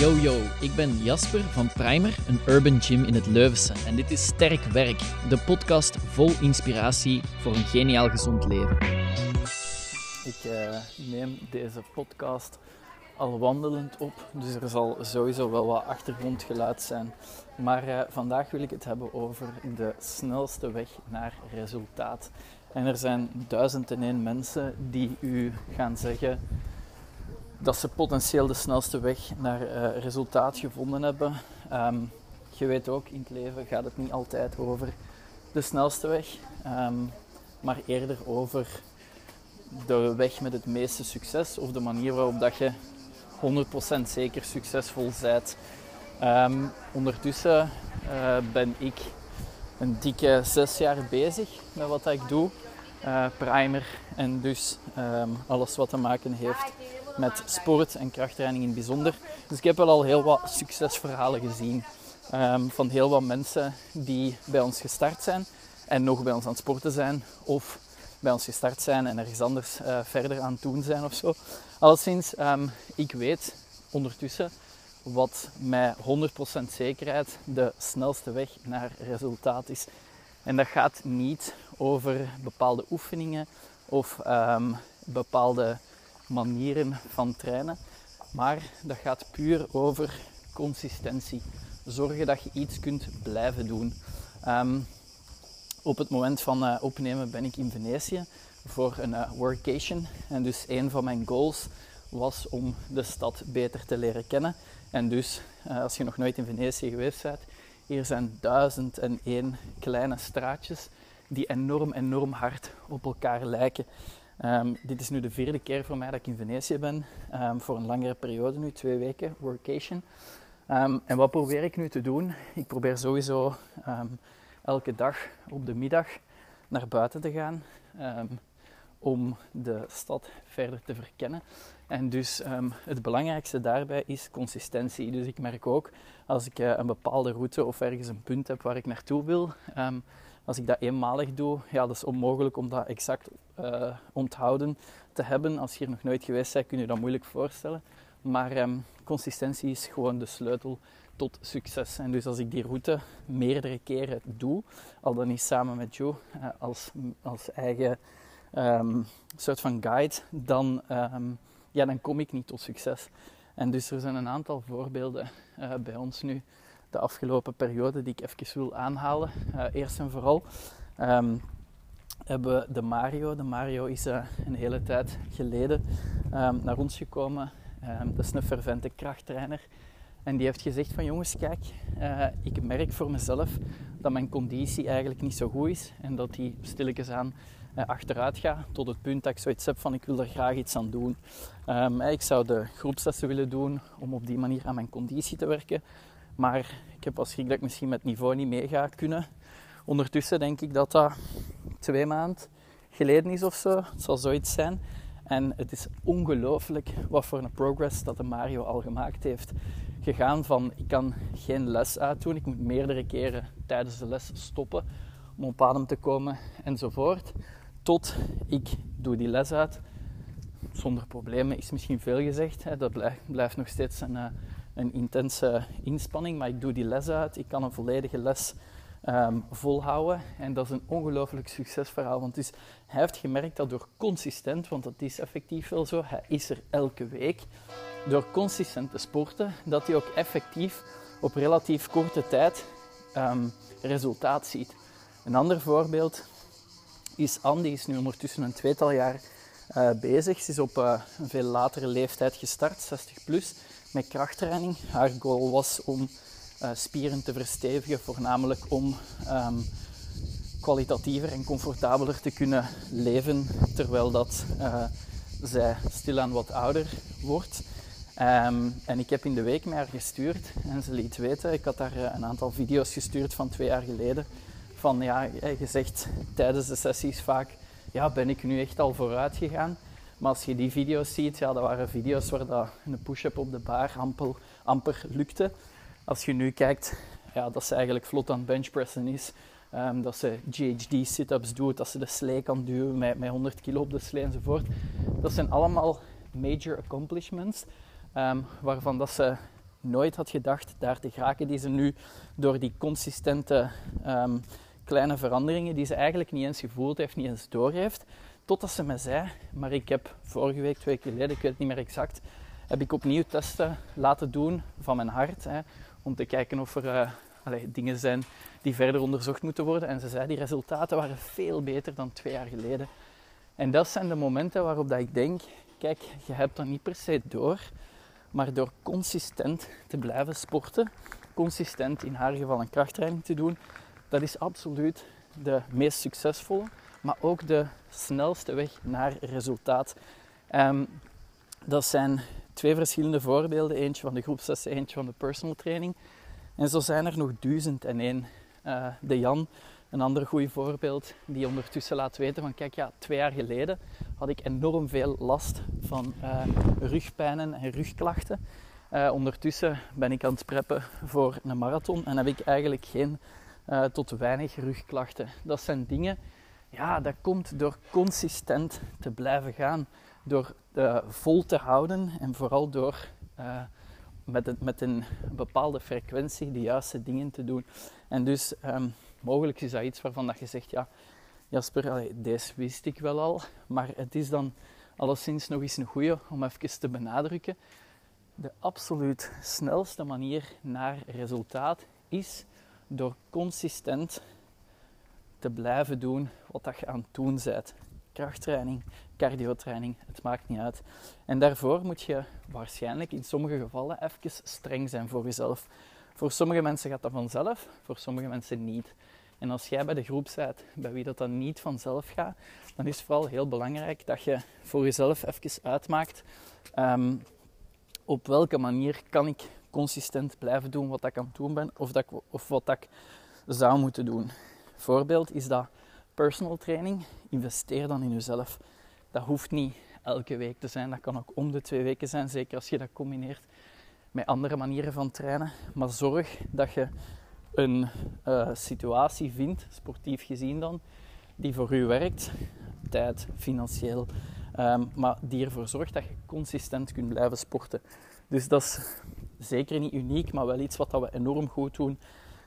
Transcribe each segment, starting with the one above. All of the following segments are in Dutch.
Yo yo, ik ben Jasper van Primer, een urban gym in het Leuvense. En dit is Sterk Werk, de podcast vol inspiratie voor een geniaal gezond leven. Ik eh, neem deze podcast al wandelend op, dus er zal sowieso wel wat achtergrondgeluid zijn. Maar eh, vandaag wil ik het hebben over de snelste weg naar resultaat. En er zijn duizend en één mensen die u gaan zeggen dat ze potentieel de snelste weg naar uh, resultaat gevonden hebben. Ehm, je weet ook, in het leven gaat het niet altijd over de snelste weg, ehm, maar eerder over de weg met het meeste succes of de manier waarop dat je 100% zeker succesvol bent. Um, ondertussen uh, ben ik een dikke zes jaar bezig met wat ik doe. Uh, primer en dus alles wat te maken heeft met sport en krachttraining in het bijzonder. Dus ik heb wel al heel wat succesverhalen gezien um, van heel wat mensen die bij ons gestart zijn en nog bij ons aan het sporten zijn of bij ons gestart zijn en ergens anders uh, verder aan het doen zijn of zo. Alleszins, um, ik weet ondertussen wat met 100% zekerheid de snelste weg naar resultaat is. En dat gaat niet over bepaalde oefeningen of um, bepaalde manieren van trainen. Maar dat gaat puur over consistentie. Zorgen dat je iets kunt blijven doen. Um, op het moment van uh, opnemen ben ik in Venetië voor een uh, workation. En dus een van mijn goals was om de stad beter te leren kennen. En dus, uh, als je nog nooit in Venetië geweest bent, hier zijn duizend en één kleine straatjes die enorm, enorm hard op elkaar lijken. Um, dit is nu de vierde keer voor mij dat ik in Venetië ben, um, voor een langere periode nu, twee weken, workation. Um, en wat probeer ik nu te doen? Ik probeer sowieso elke dag op de middag naar buiten te gaan om de stad verder te verkennen. En dus het belangrijkste daarbij is consistentie. Dus ik merk ook als ik uh, een bepaalde route of ergens een punt heb waar ik naartoe wil, als ik dat eenmalig doe, ja, dat is onmogelijk om dat exact uh, onthouden te hebben. Als je hier nog nooit geweest bent, kun je dat moeilijk voorstellen. Maar um, consistentie is gewoon de sleutel tot succes. En dus als ik die route meerdere keren doe, al dan niet samen met Joe uh, als, als eigen um, soort van guide, dan, um, ja, dan kom ik niet tot succes. En dus er zijn een aantal voorbeelden uh, bij ons nu de afgelopen periode die ik even wil aanhalen. Uh, eerst en vooral um, hebben we de Mario. De Mario is uh, een hele tijd geleden um, naar ons gekomen. Um, dat is een fervente krachttrainer. En die heeft gezegd van jongens, kijk, uh, ik merk voor mezelf dat mijn conditie eigenlijk niet zo goed is. En dat die stilletjes aan achteruit gaat tot het punt dat ik zoiets heb van ik wil er graag iets aan doen. Ik zou de groepslessen willen doen om op die manier aan mijn conditie te werken. Maar ik heb als schrik dat ik misschien met niveau niet mee ga kunnen. Ondertussen denk ik dat dat twee maanden geleden is of zo. Het zal zoiets zijn. En het is ongelooflijk wat voor een progress dat de Mario al gemaakt heeft. Gegaan van ik kan geen les uitdoen, ik moet meerdere keren tijdens de les stoppen om op adem te komen enzovoort. Tot ik doe die les uit. Zonder problemen is misschien veel gezegd. Hè. Dat blijft, blijft nog steeds een, eh, een intense inspanning, maar ik doe die les uit. Ik kan een volledige les um, volhouden. En dat is een ongelooflijk succesverhaal. Want dus, hij heeft gemerkt dat door consistent, want dat is effectief wel zo, hij is er elke week, door consistent te sporten, dat hij ook effectief op relatief korte tijd um, resultaat ziet. Een ander voorbeeld is Andy, is nu ondertussen een tweetal jaar uh, bezig. Ze is op uh, een veel latere leeftijd gestart, 60 plus met krachttraining. Haar goal was om uh, spieren te verstevigen, voornamelijk om um, kwalitatiever en comfortabeler te kunnen leven terwijl dat uh, zij stilaan wat ouder wordt. Um, en ik heb in de week met haar gestuurd en ze liet weten, ik had haar uh, een aantal video's gestuurd van twee jaar geleden, van ja, je zegt tijdens de sessies vaak, ja, ben ik nu echt al vooruit gegaan? Maar als je die video's ziet, ja, dat waren video's waar dat een push-up op de bar amper, amper lukte. Als je nu kijkt, ja, dat ze eigenlijk vlot aan benchpressen is. Um, dat ze GHD sit-ups doet, dat ze de slee kan duwen met, met 100 kilo op de slee enzovoort. Dat zijn allemaal major accomplishments, um, waarvan dat ze nooit had gedacht daar te geraken die ze nu door die consistente ehm, kleine veranderingen die ze eigenlijk niet eens gevoeld heeft, niet eens doorheeft. Totdat ze me zei, maar ik heb vorige week, twee weken geleden, ik weet het niet meer exact, heb ik opnieuw testen laten doen van mijn hart. Hè, om te kijken of er uh, dingen zijn die verder onderzocht moeten worden. En ze zei, die resultaten waren veel beter dan twee jaar geleden. En dat zijn de momenten waarop dat ik denk, kijk, je hebt dat niet per se door. Maar door consistent te blijven sporten, consistent in haar geval een krachttraining te doen, dat is absoluut de meest succesvolle, maar ook de snelste weg naar resultaat. Um, dat zijn twee verschillende voorbeelden. Eentje van de groepslessen, eentje van de personal training. En zo zijn er nog duizend en één. Uh, de Jan, een ander goed voorbeeld, die ondertussen laat weten van kijk, ja, twee jaar geleden had ik enorm veel last van uh, rugpijnen en rugklachten. Uh, ondertussen ben ik aan het preppen voor een marathon en heb ik eigenlijk geen tot weinig rugklachten. Dat zijn dingen, ja, dat komt door consistent te blijven gaan. Door uh, vol te houden en vooral door uh, met, met een bepaalde frequentie de juiste dingen te doen. En dus um, mogelijk is dat iets waarvan dat je zegt, ja, Jasper, deze wist ik wel al, maar het is dan alleszins nog eens een goede om even te benadrukken. De absoluut snelste manier naar resultaat is door consistent te blijven doen wat dat je aan het doen bent. Krachttraining, cardiotraining, het maakt niet uit. En daarvoor moet je waarschijnlijk in sommige gevallen even streng zijn voor jezelf. Voor sommige mensen gaat dat vanzelf, voor sommige mensen niet. En als jij bij de groep bent bij wie dat dan niet vanzelf gaat, dan is het vooral heel belangrijk dat je voor jezelf even uitmaakt um, op welke manier kan ik consistent blijven doen wat ik aan het doen ben of, dat of wat ik zou moeten doen. Voorbeeld is dat personal training. Investeer dan in jezelf. Dat hoeft niet elke week te zijn, dat kan ook om de twee weken zijn, zeker als je dat combineert met andere manieren van trainen. Maar zorg dat je een uh, situatie vindt, sportief gezien dan, die voor u werkt, tijd, financieel, um, maar die ervoor zorgt dat je consistent kunt blijven sporten. Dus dat is zeker niet uniek, maar wel iets wat we enorm goed doen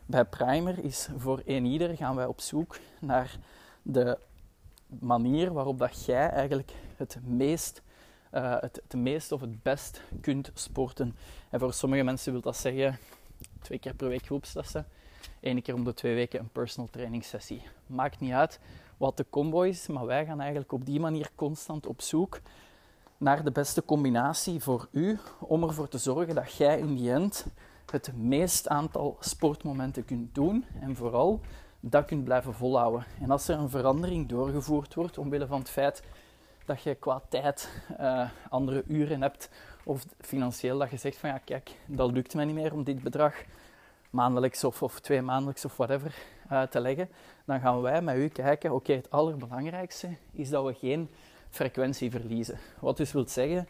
bij Primer. Is voor een ieder gaan wij op zoek naar de manier waarop dat jij eigenlijk het meest, uh, het, het meest of het best kunt sporten. En voor sommige mensen wil dat zeggen twee keer per week groepslessen, één keer om de twee weken een personal training sessie. Maakt niet uit wat de combo is, maar wij gaan eigenlijk op die manier constant op zoek naar de beste combinatie voor u om ervoor te zorgen dat jij in die end het meest aantal sportmomenten kunt doen en vooral dat kunt blijven volhouden. En als er een verandering doorgevoerd wordt omwille van het feit dat je qua tijd uh, andere uren hebt of financieel dat je zegt van ja kijk, dat lukt mij niet meer om dit bedrag maandelijks of, of twee maandelijks of whatever uh, te leggen, dan gaan wij met u kijken, oké, het allerbelangrijkste is dat we geen frequentie verliezen. Wat dus wil zeggen,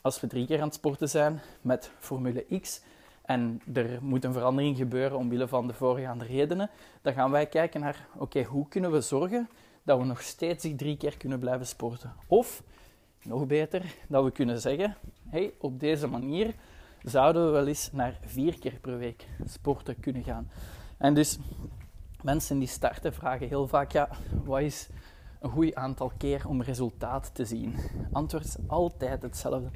als we drie keer aan het sporten zijn met Formule X en er moet een verandering gebeuren omwille van de voorgaande redenen, dan gaan wij kijken naar, oké, hoe kunnen we zorgen dat we nog steeds die drie keer kunnen blijven sporten? Of, nog beter, dat we kunnen zeggen, hey, op deze manier zouden we wel eens naar vier keer per week sporten kunnen gaan. En dus mensen die starten vragen heel vaak, ja, wat is een goed aantal keer om resultaat te zien? Antwoord is altijd hetzelfde.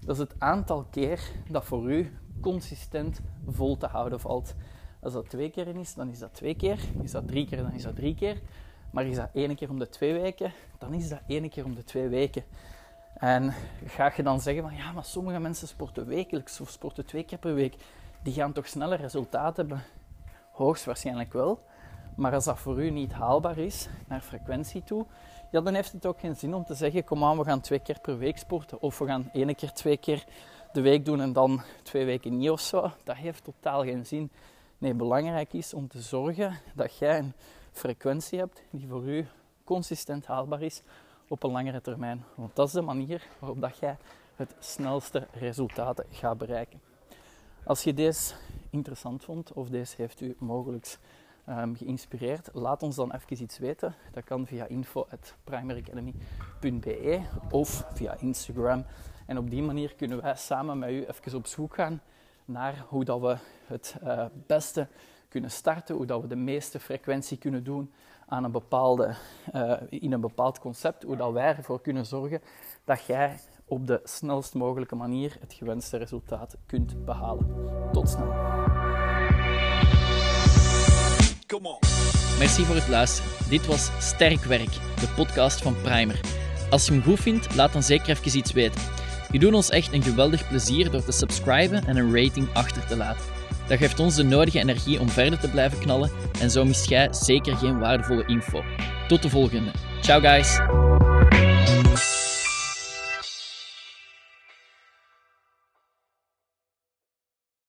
Dat is het aantal keer dat voor u consistent vol te houden valt. Als dat twee keer is, dan is dat twee keer. Is dat drie keer, dan is dat drie keer. Maar is dat één keer om de twee weken, dan is dat één keer om de twee weken. En ga je dan zeggen van ja, maar sommige mensen sporten wekelijks of sporten twee keer per week. Die gaan toch sneller resultaat hebben? Hoogstwaarschijnlijk wel. Maar als dat voor u niet haalbaar is, naar frequentie toe, ja, dan heeft het ook geen zin om te zeggen: kom aan, we gaan twee keer per week sporten. Of we gaan één keer, twee keer de week doen en dan twee weken niet of zo. Dat heeft totaal geen zin. Nee, belangrijk is om te zorgen dat jij een frequentie hebt die voor u consistent haalbaar is op een langere termijn. Want dat is de manier waarop dat jij het snelste resultaten gaat bereiken. Als je deze interessant vond of deze heeft u mogelijk um, geïnspireerd, laat ons dan even iets weten. Dat kan via info.primaryacademy.be of via Instagram. En op die manier kunnen wij samen met u even op zoek gaan naar hoe dat we het uh, beste kunnen starten, hoe dat we de meeste frequentie kunnen doen aan een bepaalde, uh, in een bepaald concept, hoe dat wij ervoor kunnen zorgen dat jij op de snelst mogelijke manier het gewenste resultaat kunt behalen. Tot snel. Merci voor het luisteren. Dit was Sterk Werk, de podcast van Primer. Als je hem goed vindt, laat dan zeker even iets weten. Je doet ons echt een geweldig plezier door te subscriben en een rating achter te laten. Dat geeft ons de nodige energie om verder te blijven knallen en zo mist jij zeker geen waardevolle info. Tot de volgende. Ciao guys!